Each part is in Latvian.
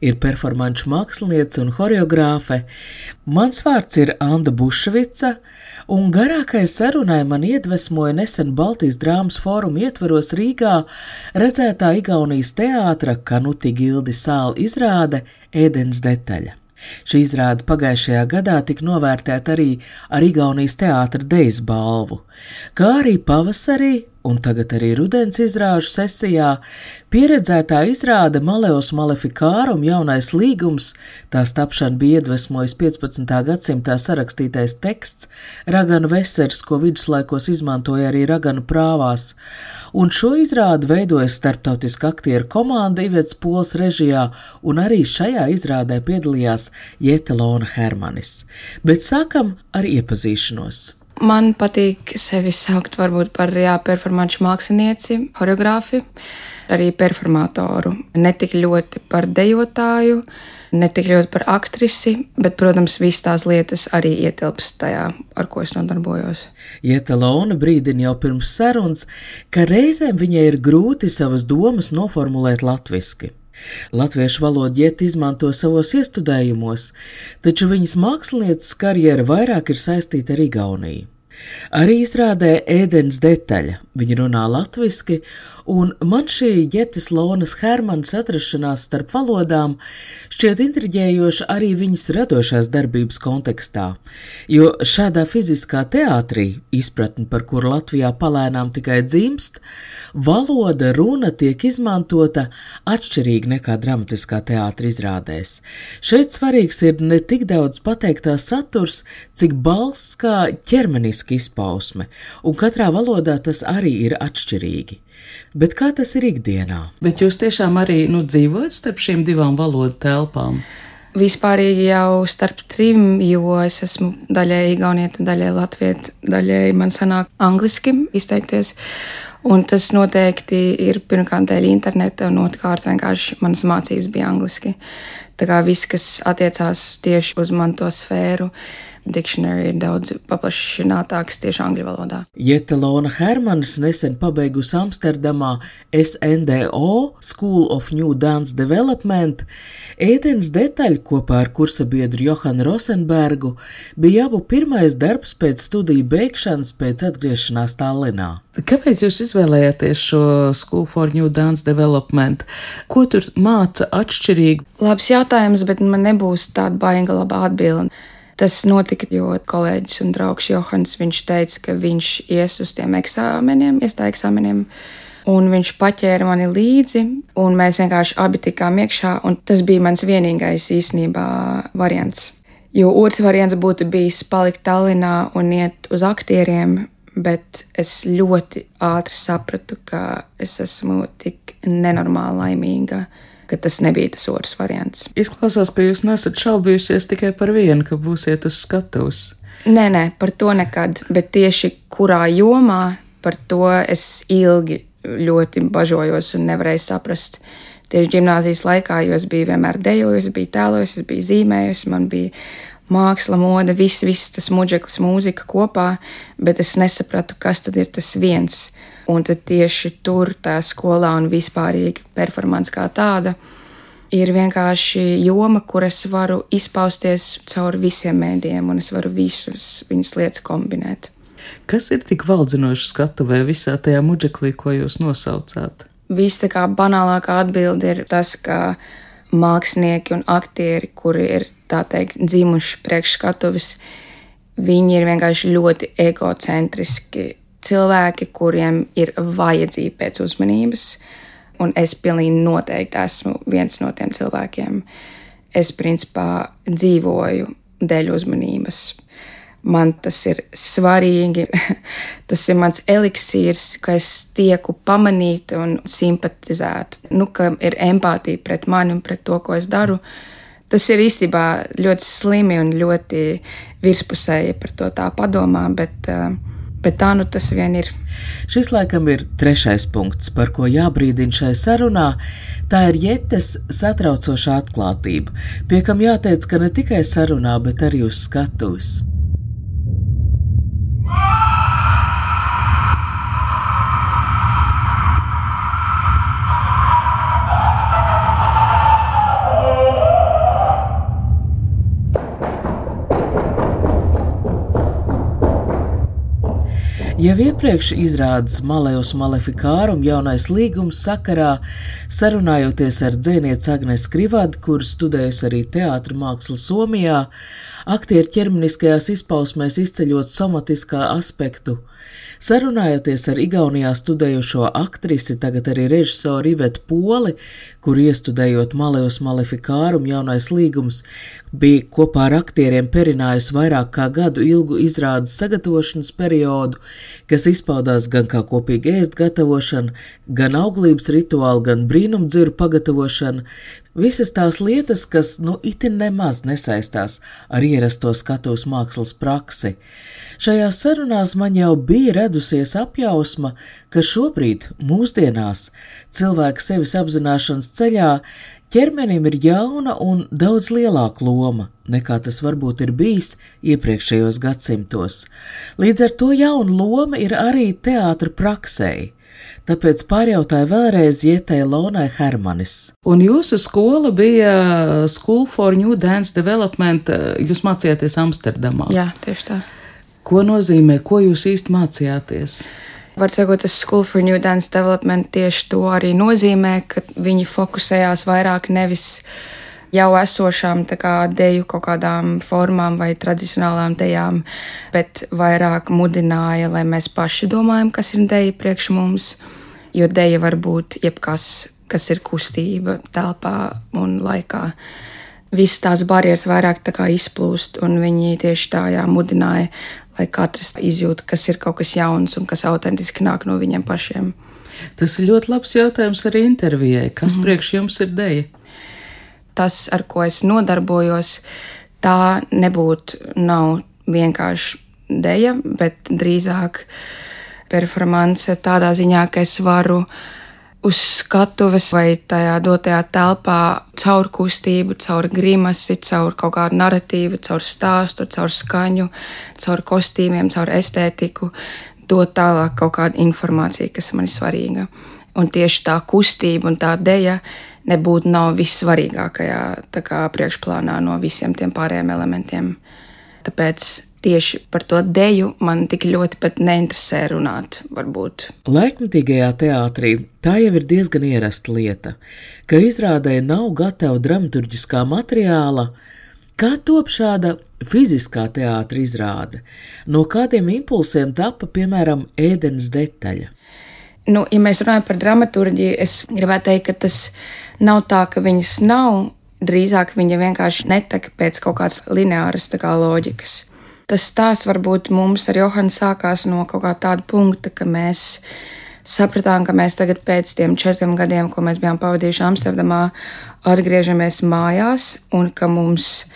ir performanču mākslinieca un horeogrāfe. Mans vārds ir Anna Bušvica, un garākai sarunai man iedvesmoja nesen Baltijas drāmas fóruma ietveros Rīgā redzētā Igaunijas teātra Kanuti Gildi sāla izrāde Ēdens detaļa. Šī izrāde pagājušajā gadā tika novērtēta arī ar Igaunijas teātra dejas balvu, kā arī pavasarī un tagad arī rudens izrāžu sesijā pieredzētā izrāde Maleos Malefikārum jaunais līgums, tās tapšana bija iedvesmojis 15. gadsimtā sarakstītais teksts Raganu Vesers, ko viduslaikos izmantoja arī Raganu prāvās, un šo izrādi veidoja starptautiska aktieru komanda Ivets Pols režijā, un arī šajā izrādē piedalījās Jetelona Hermanis. Bet sākam ar iepazīšanos. Man patīk sevi saukt varbūt par jā, performanču mākslinieci, horeogrāfi, arī performatoru. Ne tik ļoti par dejotāju, ne tik ļoti par aktrisi, bet, protams, visas tās lietas arī ietilpst tajā, ar ko es nodarbojos. Ietalona brīdina jau pirms sarunas, ka reizēm viņai ir grūti savas domas noformulēt latviski. Latviešu valodu iet izmanto savos iestudējumos, taču viņas mākslinieces karjera vairāk ir saistīta ar Igauniju. Arī izrādē ēdienas detaļa. Viņa runā latviešu, un man šī ģetes Lonas Hermanas atrašanās starp valodām šķiet intriģējoša arī viņas radošās darbības kontekstā, jo šādā fiziskā teātrī, izpratni par kuru Latvijā palēnām tikai dzimst, valoda, runa tiek izmantota atšķirīgi nekā dramatiskā teātra izrādēs. Šeit svarīgs ir ne tik daudz pateiktā saturs, cik balss kā ķermeniska izpausme, un katrā valodā tas arī ir atšķirīgi. Bet kā tas ir ikdienā? Bet jūs tiešām arī nu, dzīvojat starp šīm divām valodu telpām? Vispārīgi jau starp trim, jo es esmu daļēji igaunieta, daļēji latvieta, daļēji man sanāk angliski izteikties. Un tas noteikti ir pirmkārt dēļ interneta, un otrkārt vienkārši manas mācības bija angliski. Tā kā viss, kas attiecās tieši uz manu to sfēru, dictionary ir daudz paplašinātāks tieši angļu valodā. Jetelona Hermanas nesen pabeigusi Amsterdamā SNDO School of New Dance Development, ēdienas detaļa kopā ar kursabiedru Johanu Rosenbergu bija abu pirmais darbs pēc studiju beigšanas pēc atgriešanās Tallinā. Kāpēc jūs izvēlējāties šo School for New Dance Development? Ko tur māca atšķirīgi? Labs jautājums, bet man nebūs tāda baigta laba atbilde. Tas notika, jo kolēģis un draugs Johans teica, ka viņš ies uz tiem eksāmeniem, iestāja eksāmeniem. Un viņš paķēra mani līdzi, un mēs vienkārši abi tikām iekšā. Tas bija mans vienīgais īstenībā variants. Jo otrs variants būtu bijis palikt Tallinā un iet uz aktieriem, bet es ļoti ātri sapratu, ka es esmu tik nenormāli laimīga ka tas nebija tas otrs variants. Izklausās, ka jūs nesat šaubījušies tikai par vienu, ka būsiet uz skatuves. Nē, nē, par to nekad, bet tieši kurā jomā par to es ilgi ļoti bažojos un nevarēju saprast. Tieši gimnāzijas laikā, jo es biju vienmēr dejojusi, biju tēlojusi, biju zīmējusi, man bija māksla, mode, viss, viss tas muģeklis, mūzika kopā, bet es nesapratu, kas tad ir tas viens. Un tad tieši tur, tā skolā un vispārīgi performance kā tāda, ir vienkārši joma, kur es varu izpausties caur visiem mēdījiem, un es varu visus viņas lietas kombinēt. Kas ir tik valdzinoši skatuvē visā tajā muģeklī, ko jūs nosaucāt? Viss tā kā banālākā atbilde ir tas, ka mākslinieki un aktieri, kuri ir tā teikt dzimuši priekš skatuves, viņi ir vienkārši ļoti egocentriski cilvēki, kuriem ir vajadzība pēc uzmanības, un es pilnīgi noteikti esmu viens no tiem cilvēkiem. Es principā dzīvoju dēļ uzmanības. Man tas ir svarīgi, tas ir mans eliksīrs, ka es tieku pamanīta un simpatizēta, nu, ka ir empātija pret mani un pret to, ko es daru. Tas ir īstenībā ļoti slimi un ļoti virspusēji par to tā padomā, bet uh, Bet tā nu tas vien ir. Šis laikam ir trešais punkts, par ko jābrīdina šai sarunā. Tā ir Jetes satraucoša atklātība, pie kam jāteic, ka ne tikai sarunā, bet arī uz skatuves. Jau iepriekš izrādes Malejus Malefikārum jaunais līgums sakarā, sarunājoties ar dzēnieci Agnes Krivādu, kur studējusi arī teātra mākslu Somijā, aktieru ķermeniskajās izpausmēs izceļot somatiskā aspektu Sarunājoties ar Igaunijā studējošo aktrisi, tagad arī režisoru Ivetu Poli, kur iestudējot Malejus Malefikārum jaunais līgums, bija kopā ar aktieriem perinājusi vairāk kā gadu ilgu izrādes sagatavošanas periodu, kas izpaudās gan kā kopīga ēst gatavošana, gan auglības rituāli, gan brīnumdziru pagatavošana, Visas tās lietas, kas nu itin nemaz nesaistās ar ierasto skatuves mākslas praksi. Šajās sarunās man jau bija radusies apjausma, ka šobrīd, mūsdienās, cilvēka sevis apzināšanas ceļā ķermenim ir jauna un daudz lielāka loma nekā tas varbūt ir bijis iepriekšējos gadsimtos. Līdz ar to jauna loma ir arī teātra praksēji. Tāpēc pārjautāju vēlreiz Ietei Lonai Hermanis. Un jūsu skola bija School for New Dance Development. Jūs mācījāties Amsterdamā. Jā, tieši tā. Ko nozīmē, ko jūs īsti mācījāties? Var teikt, tas School for New Dance Development tieši to arī nozīmē, ka viņi fokusējās vairāk nevis jau esošām kā, deju kaut kādām formām vai tradicionālām dejām, bet vairāk mudināja, lai mēs paši domājam, kas ir deja priekš mums, jo deja var būt jebkas, kas ir kustība telpā un laikā visas tās barjeras vairāk izplūst, un viņi tieši tā jā, mudināja, lai katrs izjūta, kas ir kaut kas jauns un kas autentiski nāk no viņiem pašiem. Tas ir ļoti labs jautājums arī intervijai. Kas mm priekš jums ir deja? Tas, ar ko es nodarbojos, tā nebūtu nav vienkārši deja, bet drīzāk performance tādā ziņā, ka es varu uz skatuves vai tajā dotajā telpā caur kustību, caur grimasi, caur kaut kādu narratīvu, caur stāstu, caur skaņu, caur kostīmiem, caur estētiku, dot tālāk kaut kādu informāciju, kas man ir svarīga. Un tieši tā kustība un tā deja nebūtu nav vissvarīgākajā priekšplānā no visiem tiem pārējiem elementiem. Tāpēc tieši par to deju man tik ļoti pat neinteresē runāt, varbūt. Laikmatīgajā teātrī tā jau ir diezgan ierasta lieta, ka izrādē nav gatava dramaturgiskā materiāla, kā top šāda fiziskā teātra izrāde, no kādiem impulsiem tapa, piemēram, ēdienas detaļa. Nu, ja mēs runājam par dramaturgiju, es gribētu teikt, ka tas nav tā, ka viņas nav. Drīzāk viņa vienkārši netek pēc kaut kādas lineāras kā loģikas. Tas stāsts varbūt mums ar Johanu sākās no kaut kā tāda punkta, ka mēs sapratām, ka mēs tagad pēc tiem četriem gadiem, ko mēs bijām pavadījuši Amsterdamā, atgriežamies mājās un ka mums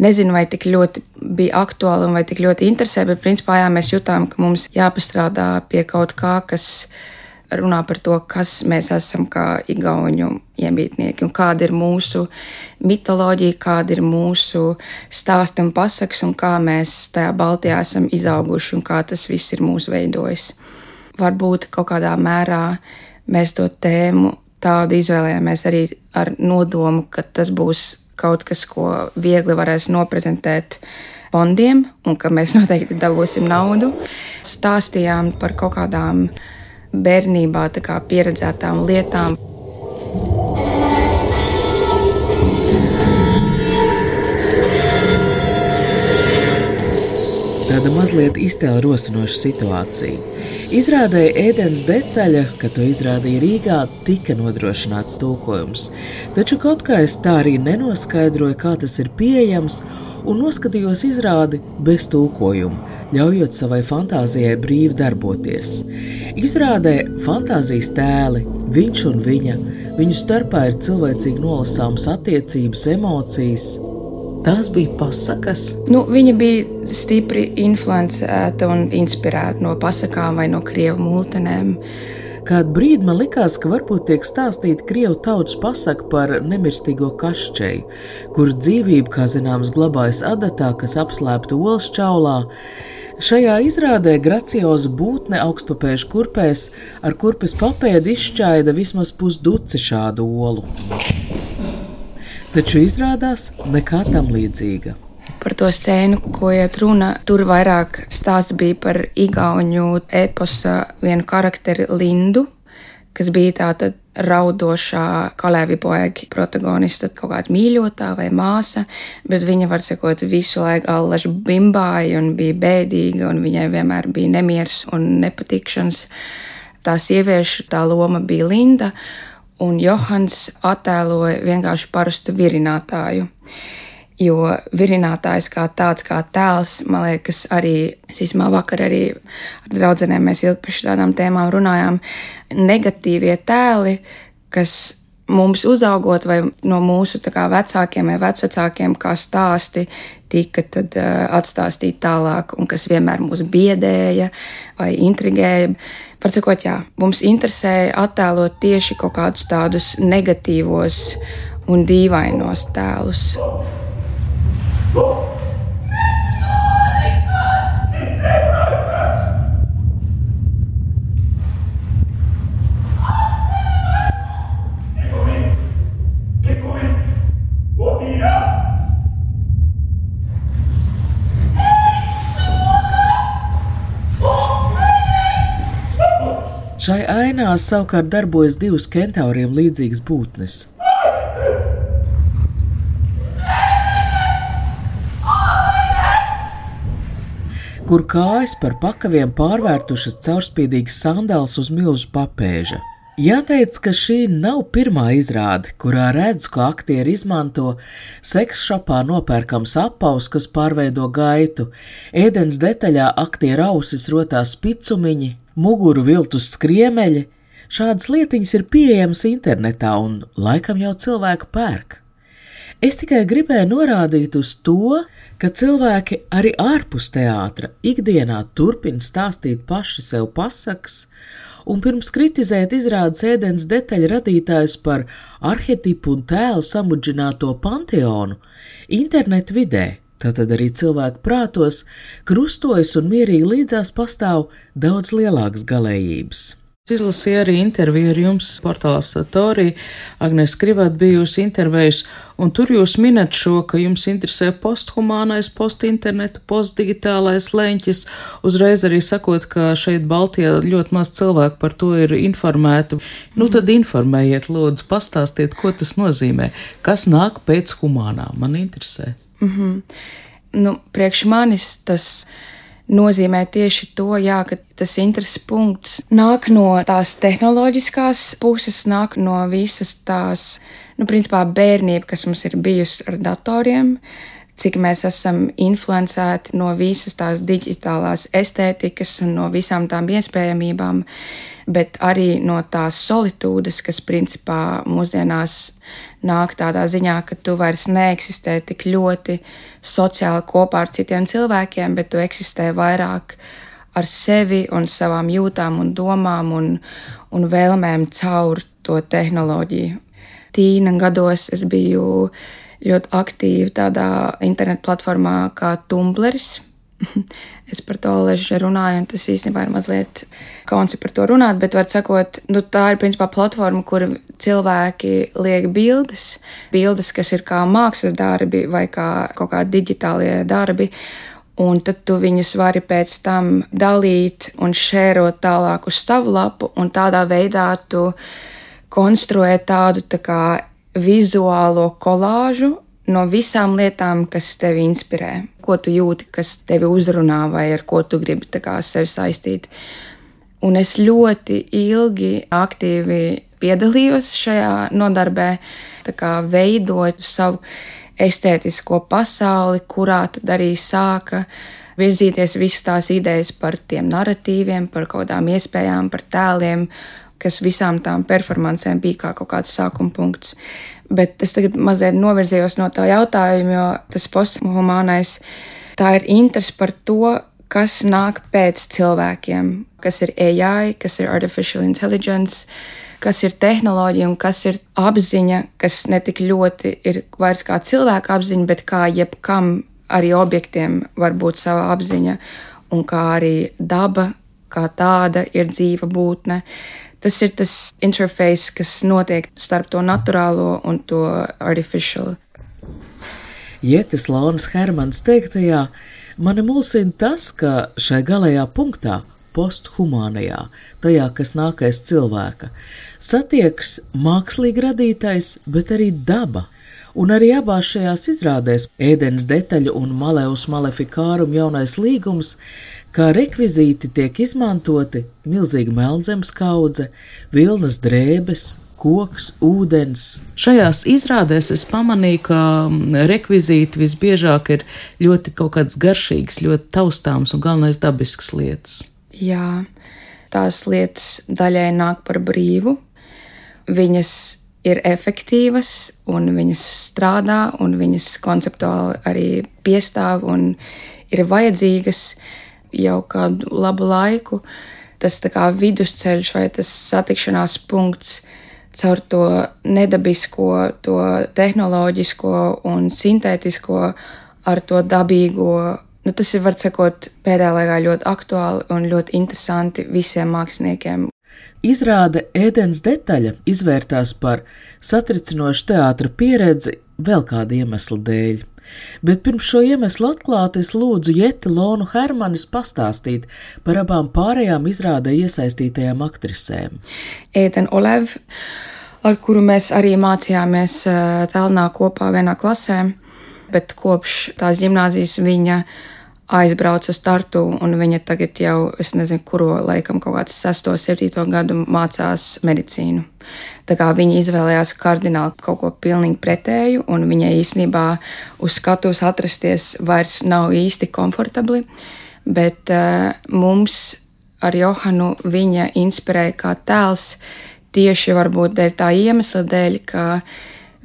nezinu, vai tik ļoti bija aktuāli un vai tik ļoti interesē, bet principā jā, mēs jutām, ka mums jāpastrādā pie kaut kā, kas runā par to, kas mēs esam kā igauņu iemītnieki un kāda ir mūsu mitoloģija, kāda ir mūsu stāsti un pasaks un kā mēs tajā Baltijā esam izauguši un kā tas viss ir mūsu veidojis. Varbūt kaut kādā mērā mēs to tēmu tādu izvēlējāmies arī ar nodomu, ka tas būs kaut kas, ko viegli varēs noprezentēt fondiem un ka mēs noteikti dabūsim naudu. Stāstījām par kaut kādām bērnībā pieredzētām lietām. Tāda mazliet iztēla rosinoša situācija. Izrādēja ēdienas detaļa, ka to izrādīja Rīgā, tika nodrošināts tulkojums, taču kaut kā es tā arī nenoskaidroju, kā tas ir pieejams, un noskatījos izrādi bez tulkojuma ļaujot savai fantāzijai brīvi darboties. Izrādē fantāzijas tēli, viņš un viņa, viņu starpā ir cilvēcīgi nolasāmas attiecības, emocijas. Tās bija pasakas. Nu, viņa bija stipri influencēta un inspirēta no pasakām vai no krievu multenēm. Kādu brīdi man likās, ka varbūt tiek stāstīta krievu tautas pasaka par nemirstīgo kašķeju, kur dzīvība, kā zināms, glabājas adatā, kas apslēpta olas čaulā. Šajā izrādē gracioza būtne augstpapēžu kurpēs ar kurpes papēdi izšķaida vismaz pusduci šādu olu. Taču izrādās nekā tam līdzīga par to scēnu, ko iet runa. Tur vairāk stāsts bija par Igaunu eposa vienu karakteri Lindu, kas bija tāda raudošā Kalēvi Boēga protagonista, kaut kāda mīļotā vai māsa, bet viņa, var sakot, visu laiku allaž bimbāja un bija bēdīga, un viņai vienmēr bija nemiers un nepatikšanas. Tā sieviešu tā loma bija Linda, un Johans attēloja vienkārši parastu virinātāju jo virinātājs kā tāds, kā tēls, man liekas, arī īsumā vakar arī ar draudzenēm mēs ilgi par šādām tēmām runājām. Negatīvie tēli, kas mums uzaugot, vai no mūsu kā, vecākiem vai vecākiem, kā stāsti, tika tad, uh, atstāstīti tālāk, un kas vienmēr mūs biedēja vai intrigēja. Par sakot, jā, mums interesēja attēlot tieši kaut kādus tādus negatīvos un dīvainos tēlus. Šai ainā savukārt darbojas divas kentauriem līdzīgas būtnes kur kājas par pakaviem pārvērtušas caurspīdīgas sandāls uz milzu papēža. Jāteic, ka šī nav pirmā izrāde, kurā redz, ka aktieri izmanto sekšapā nopērkams apaus, kas pārveido gaitu, ēdens detaļā aktieru ausis rotās picumiņi, muguru viltus skriemeļi. Šādas lietiņas ir pieejamas internetā un laikam jau cilvēku pērk. Es tikai gribēju norādīt uz to, ka cilvēki arī ārpus teātra ikdienā turpina stāstīt paši sev pasakas, un pirms kritizēt izrādes ēdienas detaļu radītājus par arhetipu un tēlu samudžināto panteonu, internetu vidē Tātad arī cilvēku prātos krustojas un mierīgi līdzās pastāv daudz lielākas galējības. Izlasīju arī interviju ar jums portālā Satorī. Agnēs Krivāt bijusi intervējus, un tur jūs minat šo, ka jums interesē posthumānais, postinterneta, postdigitālais leņķis, uzreiz arī sakot, ka šeit Baltijā ļoti maz cilvēku par to ir informēti. Nu tad informējiet, lūdzu, pastāstiet, ko tas nozīmē, kas nāk pēc humānā. Man interesē. Mm -hmm. Nu, priekš manis tas ir nozīmē tieši to, jā, ka tas intereses punkts nāk no tās tehnoloģiskās puses, nāk no visas tās, nu, principā bērnība, kas mums ir bijusi ar datoriem, cik mēs esam influencēti no visas tās digitālās estētikas un no visām tām iespējamībām, bet arī no tās solitūdes, kas principā mūsdienās nāk tādā ziņā, ka tu vairs neeksistē tik ļoti sociāli kopā ar citiem cilvēkiem, bet tu eksistē vairāk ar sevi un savām jūtām un domām un, un vēlmēm caur to tehnoloģiju. Tīna gados es biju ļoti aktīva tādā internetu platformā kā Tumblrs es par to ležu runāju, un tas īstenībā ir mazliet kauns par to runāt, bet, var sakot, nu, tā ir principā platforma, kur cilvēki liek bildes, bildes, kas ir kā mākslas darbi vai kā kaut kādi digitālie darbi. Un tad tu viņus vari pēc tam dalīt un šērot tālāk uz savu lapu, un tādā veidā tu konstruē tādu tā kā vizuālo kolāžu no visām lietām, kas tevi inspirē, ko tu jūti, kas tevi uzrunā vai ar ko tu gribi sevi saistīt. Un es ļoti ilgi aktīvi piedalījos šajā nodarbē, veidot savu estētisko pasauli, kurā tad arī sāka virzīties visas tās idejas par tiem narratīviem, par kaut kādām iespējām, par tēliem, kas visām tām performancēm bija kā kaut kāds sākuma punkts. Bet es tagad mazliet novirzījos no tā jautājuma, jo tas posthumānais tā ir interese par to, kas nāk pēc cilvēkiem, kas ir AI, kas ir artificial intelligence, kas ir tehnoloģija un kas ir apziņa, kas ne tik ļoti ir vairs kā cilvēka apziņa, bet kā jebkam arī objektiem var būt sava apziņa, un kā arī daba kā tāda ir dzīva būtne. Tas ir tas interfejs, kas notiek starp to naturālo un to artificial. Jētis Launas Hermans teiktajā, mani mulsina tas, ka šai galējā punktā, posthumānajā, tajā, kas nākais cilvēka, satiekas mākslīgi radītais, bet arī daba. Un arī abās šajās izrādēs ēdienas detaļu un Maleus Malefikārum jaunais līgums, kā rekvizīti tiek izmantoti milzīga melnzemes kaudze, vilnas drēbes, koks, ūdens. Šajās izrādēs es pamanīju, ka mm, rekvizīti visbiežāk ir ļoti kaut kāds garšīgs, ļoti taustāms un galvenais dabisks lietas. Jā, tās lietas daļai nāk par brīvu. Viņas ir efektīvas, un viņas strādā, un viņas konceptuāli arī piestāv un ir vajadzīgas jau kādu labu laiku. Tas kā vidusceļš vai tas satikšanās punkts caur to nedabisko, to tehnoloģisko un sintētisko ar to dabīgo. Nu, tas ir, var sakot, pēdējā laikā ļoti aktuāli un ļoti interesanti visiem māksliniekiem, Izrāde ēdienas detaļa izvērtās par satricinošu teātra pieredzi vēl kāda iemesla dēļ. Bet pirms šo iemeslu atklāt, es lūdzu Jeti Lonu Hermanis pastāstīt par abām pārējām izrādē iesaistītajām aktrisēm. Ēden Olev, ar kuru mēs arī mācījāmies Telnā kopā vienā klasē, bet kopš tās ģimnāzijas viņa aizbrauca uz startu, un viņa tagad jau, es nezinu, kuro laikam, kaut kāds 6, 7 gadu mācās medicīnu. Tā kā viņa izvēlējās kardināli kaut ko pilnīgi pretēju, un viņai īstenībā uz skatuves atrasties vairs nav īsti komfortabli, bet uh, mums ar Johanu viņa inspirēja kā tēls tieši varbūt dēļ tā iemesla dēļ, ka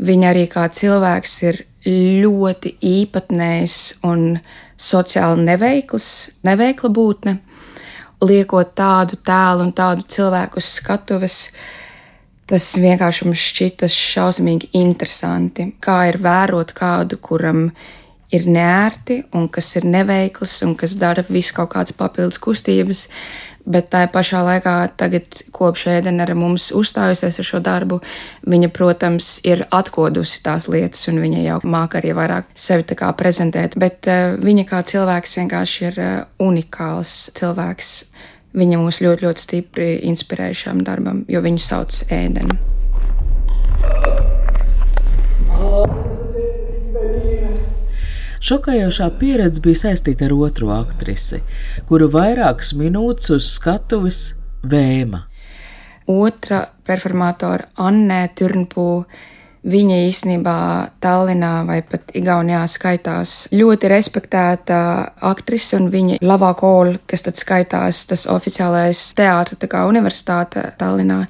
viņa arī kā cilvēks ir ļoti īpatnējs un sociāli neveikls, neveikla būtne, liekot tādu tēlu un tādu cilvēku uz skatuves. Tas vienkārši mums šķita šausmīgi interesanti, kā ir vērot kādu, kuram ir nērti un kas ir neveikls un kas dara visu kaut kādas papildus kustības, Bet tā pašā laikā, tagad, kopš ēdena ar mums uzstājusies ar šo darbu, viņa, protams, ir atkodusi tās lietas, un viņa jau māca arī vairāk sevi prezentēt. Bet uh, viņa kā cilvēks vienkārši ir uh, unikāls cilvēks. Viņa mūs ļoti, ļoti stipri inspirē šam darbam, jo viņu sauc ēdenu. Šokējošā pieredze bija saistīta ar otru aktrisi, kuru vairākas minūtes uz skatuves vēma. Otra performātora Annē Turnpū. Viņa īstenībā Tallinā vai pat Igaunijā skaitās ļoti respektēta aktrise, un viņa Lavā Kola, kas tad skaitās tas oficiālais teātris, tā kā universitāte Tallinā,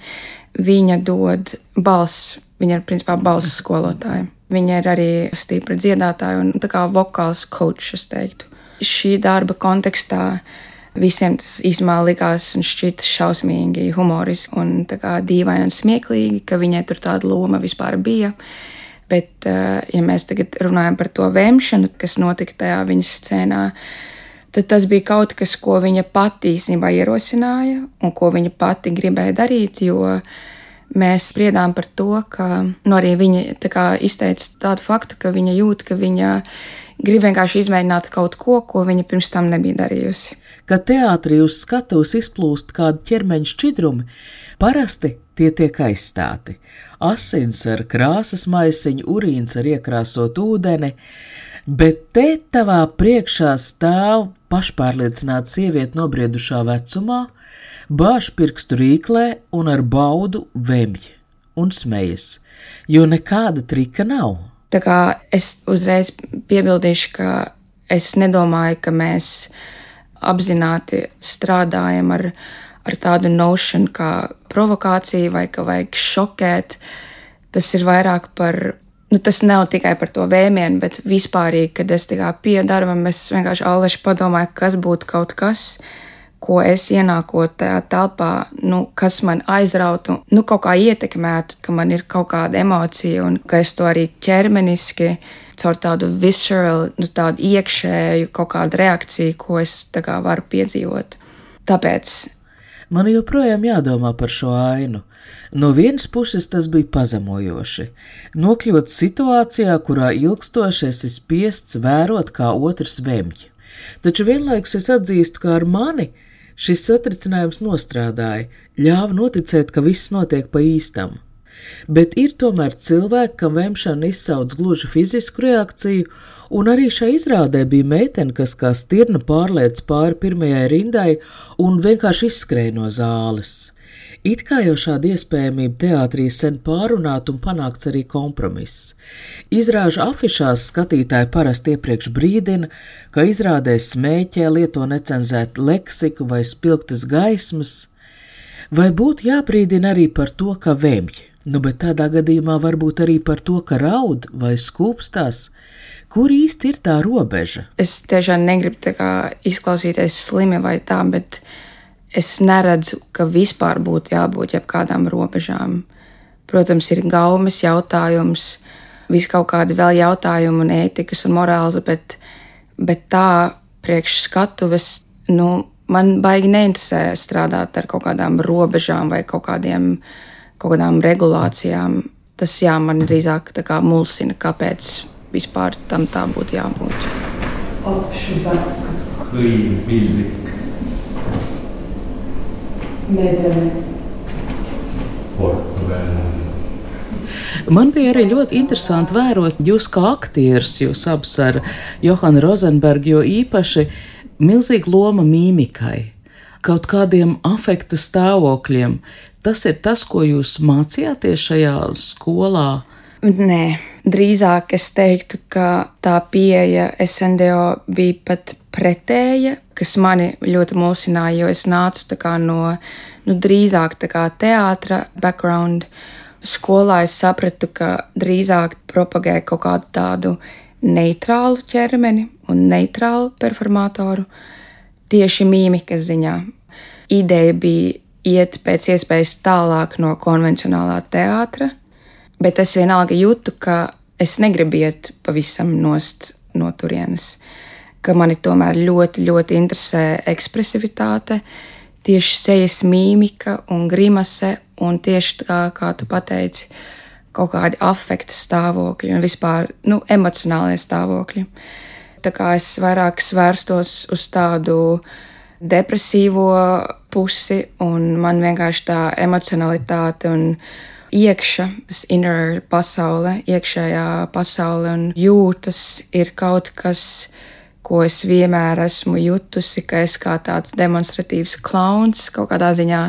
viņa dod balss. Viņa ir principā balss skolotāja. Viņa ir arī stipra dziedātāja un tā kā vokāls coach, es teiktu. Šī darba kontekstā visiem tas īstenībā likās un šķita šausmīgi humoriski un tā kā dīvaini un smieklīgi, ka viņai tur tāda loma vispār bija. Bet, eh, ja mēs tagad runājam par to vēmšanu, kas notika tajā viņas scēnā, tad tas bija kaut kas, ko viņa pati īstenībā ierosināja un ko viņa pati gribēja darīt, jo uh, mēs spriedām par to, ka nu, arī viņa tā izteica tādu faktu, ka viņa jūt, ka viņa grib vienkārši izmēģināt kaut ko, ko viņa pirms tam nebija darījusi. Kad teātrī uz skatuves izplūst kādi ķermeņa šķidrumi, parasti tie tiek aizstāti. Asins ar krāsas maisiņu, urīns ar iekrāsot ūdeni, bet te tavā priekšā stāv pašpārliecināta sieviete nobriedušā vecumā, bāž pirkstu rīklē un ar baudu vemj un smejas, jo nekāda trika nav. Tā kā es uzreiz piebildīšu, ka es nedomāju, ka mēs apzināti strādājam ar, ar tādu nošanu kā provokācija vai ka vajag šokēt. Tas ir vairāk par, nu, tas nav tikai par to vēmienu, bet vispārīgi, kad es tikai pie darbam, es vienkārši allaši padomāju, kas būtu kaut kas, ko es ienākot tajā telpā, nu, kas man aizrautu, nu, kaut kā ietekmētu, ka man ir kaut kāda emocija un ka es to arī ķermeniski caur tādu visceral, nu, tādu iekšēju kaut kādu reakciju, ko es tā kā varu piedzīvot. Tāpēc man joprojām jādomā par šo ainu. No vienas puses tas bija pazemojoši. Nokļūt situācijā, kurā ilgstoši esi spiests vērot, kā otrs vemj. Taču vienlaikus es atzīstu, ka ar mani šis satricinājums nostrādāja, ļāva noticēt, ka viss notiek pa īstam. Bet ir tomēr cilvēki, kam vemšana izsauc gluži fizisku reakciju, un arī šai izrādē bija meitene, kas kā stirna pārliec pāri pirmajai rindai un vienkārši izskrēja no zāles. It kā jau šāda iespējamība teātrī sen pārunāta un panākts arī kompromiss. Izrāžu afišās skatītāji parasti iepriekš brīdina, ka izrādēs smēķē lieto necenzētu leksiku vai spilgtas gaismas, vai būtu jābrīdina arī par to, ka vemj, nu bet tādā gadījumā varbūt arī par to, ka raud vai skūpstās, Kur īsti ir tā robeža? Es tiešām negribu izklausīties slimi vai tā, bet es neredzu, ka vispār būtu jābūt jebkādām robežām. Protams, ir gaumes jautājums, vis kaut kādi vēl jautājumi un ētikas un morāls, bet, bet tā priekš skatuves, nu, man baigi neinteresē strādāt ar kaut kādām robežām vai kaut, kādiem, kaut kādām regulācijām. Tas, jā, man drīzāk tā kā mulsina, kāpēc vispār tam tā būtu jābūt. Hõimpillik. Medene. Man bija arī ļoti interesanti vērot jūs kā aktierus, jūs abas ar Johanu Rozenbergu, jo īpaši milzīga loma mīmikai, kaut kādiem afekta stāvokļiem. Tas ir tas, ko jūs mācījāties šajā skolā. Nē, drīzāk es teiktu, ka tā pieeja SNDO bija pat pretēja, kas mani ļoti mulsināja, jo es nācu no nu, drīzāk teātra background. Skolā es sapratu, ka drīzāk propagēja kaut kādu tādu neitrālu ķermeni un neitrālu performatoru tieši mīmikas ziņā. Ideja bija iet pēc iespējas tālāk no konvencionālā teātra, bet es vienalga jūtu, ka es negribu iet pavisam nost no turienes, ka mani tomēr ļoti, ļoti interesē ekspresivitāte, tieši sejas mīmika un grimase, un tieši tā kā tu pateici, kaut kādi afekta stāvokļi un vispār nu, emocionālie stāvokļi. Tā kā es vairāk svērstos uz tādu depresīvo pusi, un man vienkārši tā emocionalitāte un iekšā, tas inner pasaule, iekšējā pasaule un jūtas ir kaut kas, ko es vienmēr esmu jutusi, ka es kā tāds demonstratīvs klauns kaut kādā ziņā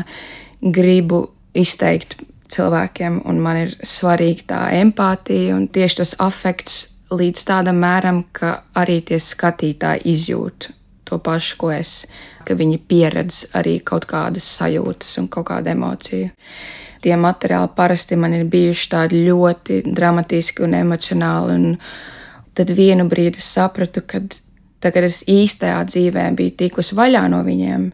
gribu izteikt cilvēkiem, un man ir svarīga tā empātija un tieši tas afekts līdz tādam mēram, ka arī tie skatītāji izjūt to pašu, ko es, ka viņi pieredz arī kaut kādas sajūtas un kaut kādu emociju tie materiāli parasti man ir bijuši tādi ļoti dramatiski un emocionāli. Un tad vienu brīdi es sapratu, ka tagad es īstajā dzīvē biju tikusi vaļā no viņiem,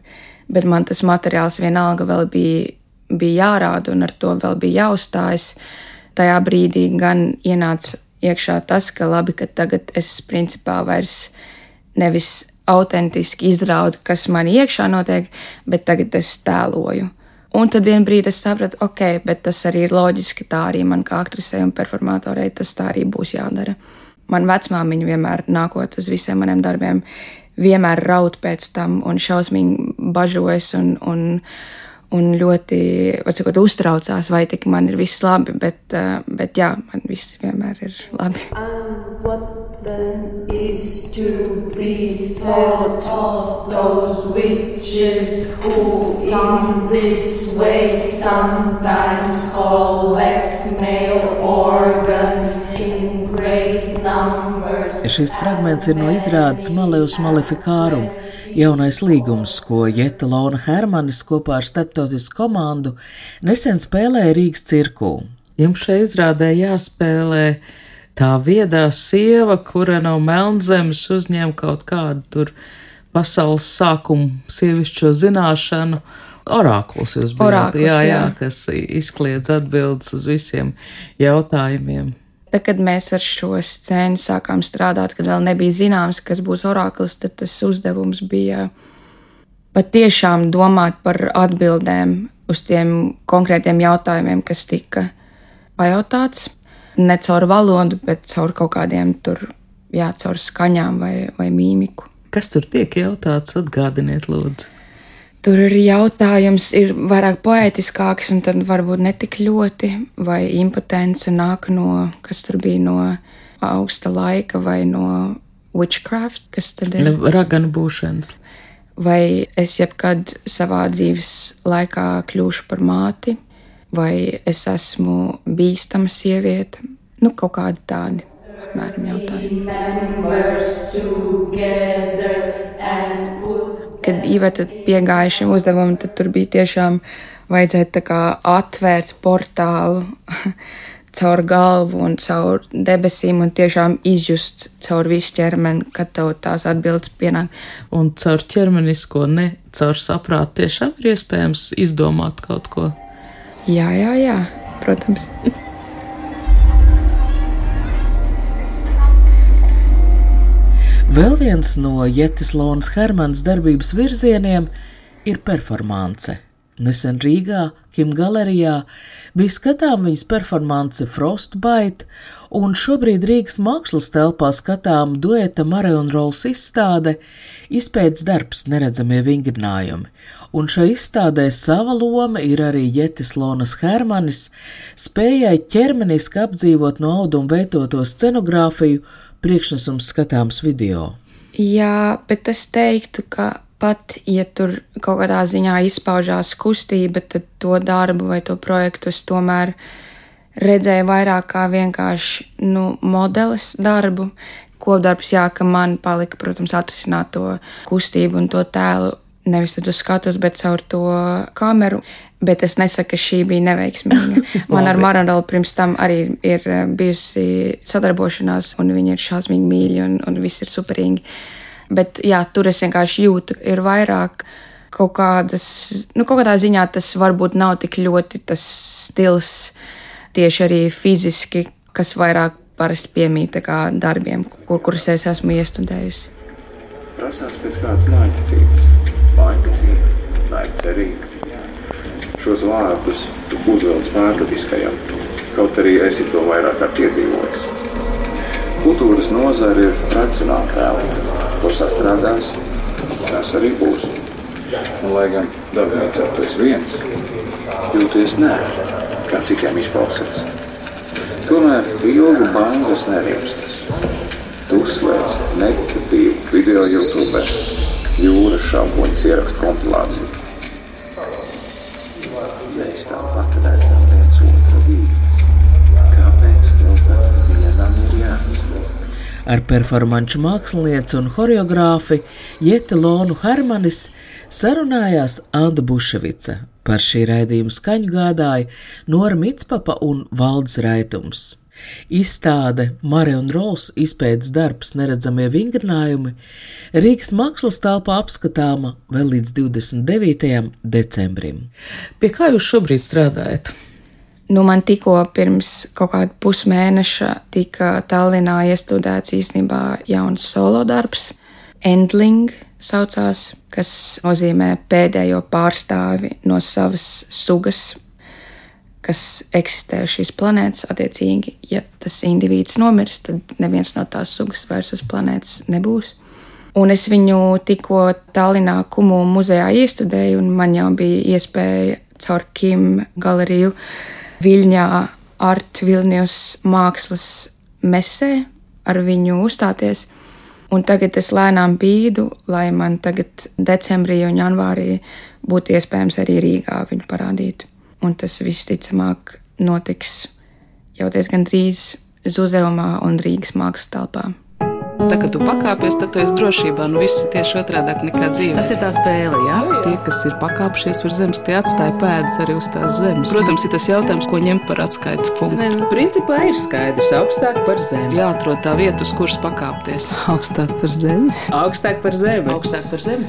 bet man tas materiāls vienalga vēl bija, bija jārāda un ar to vēl bija jāuzstājas. Tajā brīdī gan ienāca iekšā tas, ka labi, ka tagad es principā vairs nevis autentiski izraudu, kas man iekšā notiek, bet tagad es tēloju. Un tad vienā brīdī es sapratu, ok, bet tas arī ir loģiski. Tā arī man kā aktrisei un performatorei tas tā arī būs jādara. Man vecmāmiņa vienmēr nākot uz visiem maniem darbiem, vienmēr raud pēc tam un šausmīgi bažojas un, un, un ļoti, var sakot, uztraucās, vai tik man ir viss labi, bet, uh, bet jā, man viss vienmēr ir labi. way sometimes collect male organs in great numbers. Šis fragments ir no izrādes Maleus Maleficarum Jaunais līgums, ko Jeta Lona Hermanis kopā ar starptautisku komandu nesen spēlēja Rīgas cirkū. Jums šeit izrādē jāspēlē tā viedā sieva, kura no melnzemes uzņem kaut kādu tur pasaules sākumu sievišķo zināšanu. Orākuls jūs bijāt, Orākuls, jā, jā, jā. kas izkliedz atbildes uz visiem jautājumiem. Tad, kad mēs ar šo scēnu sākām strādāt, kad vēl nebija zināms, kas būs orakls, tad tas uzdevums bija patiešām domāt par atbildēm uz tiem konkrētiem jautājumiem, kas tika pajautāts. Ne caur valodu, bet caur kaut kādiem tur, jā, caur skaņām vai, vai mīmiku. Kas tur tiek jautāts, atgādiniet, lūdzu. Tur ir jautājums, ir vairāk poetiskāks, un tad varbūt ne tik ļoti, vai impotence nāk no, kas tur bija no augsta laika, vai no witchcraft, kas tad ir. Raganu būšanas. Vai es jebkad savā dzīves laikā kļūšu par māti, vai es esmu bīstama sieviete? Nu, kaut kādi tādi apmēram jautājumi. Kad Iveta piegāja šim uzdevumam, tad tur bija tiešām vajadzēja atvērt portālu caur galvu un caur debesīm un tiešām izjust caur visu ķermeni, kad tev tās atbildes pienāk. Un caur ķermenisko, ne caur saprātu, tiešām ir iespējams izdomāt kaut ko. Jā, jā, jā, protams. Vēl viens no Jetis Lonas Hermanas darbības virzieniem ir performance. Nesen Rīgā, Kim galerijā, bija skatām viņas performance Frostbite, un šobrīd Rīgas mākslas telpā skatām dueta Mare un Rols izstāde izpētes darbs neredzamie vingrinājumi, un šai izstādē sava loma ir arī Jetis Lonas Hermanis, spējai ķermeniski apdzīvot no auduma veidoto scenogrāfiju priekšnesums skatāms video. Jā, bet es teiktu, ka pat, ja tur kaut kādā ziņā izpaužās kustība, tad to darbu vai to projektu es tomēr redzēju vairāk kā vienkārši nu, modelis darbu. Kopdarbs, jā, ka man palika, protams, atrisināt to kustību un to tēlu nevis uz skatuves, bet caur to kameru. Bet es nesaku, ka šī bija neveiksmīga. Man ar Maronelu pirms tam arī ir eh, bijusi sadarbošanās, un viņi ir šausmīgi mīļi un, un viss ir superīgi. Bet jā, tur es vienkārši jūtu, ir vairāk kaut kādas, nu, kaut kādā ziņā tas varbūt nav tik ļoti tas stils, tieši arī fiziski, kas vairāk parasti piemīt tā kā darbiem, kur, kurus es esmu iestudējusi. Prasās pēc kādas mājticības, mājticība, naiva cerība. Šos vārdus tu uzvelc pārdabiskajam, kaut arī esi to vairāk kā piedzīvojis. Kultūras nozare ir racionāla tēlta, ko sastrādās, tas arī būs. Un, lai gan darbinieks ar to viens, jūties nē, kā citiem izklausās. Tomēr ilgu bandas nerimstas. Tu uzslēdz meditatīvu video YouTube, jūras šampoņas ierakstu kompilāciju. Mēs tāpat redzam viens otru vīdes. Kāpēc tev pat vienam ir jāizliek? Ar performanču mākslinieci un horeogrāfi Jete Lonu Hermanis sarunājās Anna Buševica. Par šī raidījuma skaņu gādāja Nora Mitspapa un Valdes Raitums. Izstāde Mare un Rols izpētes darbs neredzamie vingrinājumi Rīgas mākslas telpā apskatāma vēl līdz 29. decembrim. Pie kā jūs šobrīd strādājat? Nu, man tikko pirms kaut kāda pusmēneša tika Tallinā iestudēts īstenībā jauns solo darbs. Endling saucās, kas nozīmē pēdējo pārstāvi no savas sugas, kas eksistē uz šīs planētas. Attiecīgi, ja tas indivīds nomirst, tad neviens no tās sugas vairs uz planētas nebūs. Un es viņu tikko Tallinā Kumu muzejā iestudēju, un man jau bija iespēja caur Kim galeriju Viļņā Art Vilnius mākslas mesē ar viņu uzstāties. Un tagad es lēnām bīdu, lai man tagad decembrī un janvārī būtu iespējams arī Rīgā viņu parādīt. Un tas visticamāk notiks jau diezgan drīz Zuzeumā un Rīgas mākslas telpā. Tā kā tu pakāpies, tad tu esi drošībā. Nu, viss ir tieši otrādi nekā dzīve. Tas ir tā spēle, jā? Tie, kas ir pakāpšies virs zemes, tie atstāja pēdas arī uz tās zemes. Protams, ir tas jautājums, ko ņemt par atskaites punktu. Nē, nu, principā ir skaidrs, augstāk par zemi. Jāatrod tā vieta, uz kuras pakāpties. Augstāk par zemi. Augstāk par zemi. Augstāk par zemi.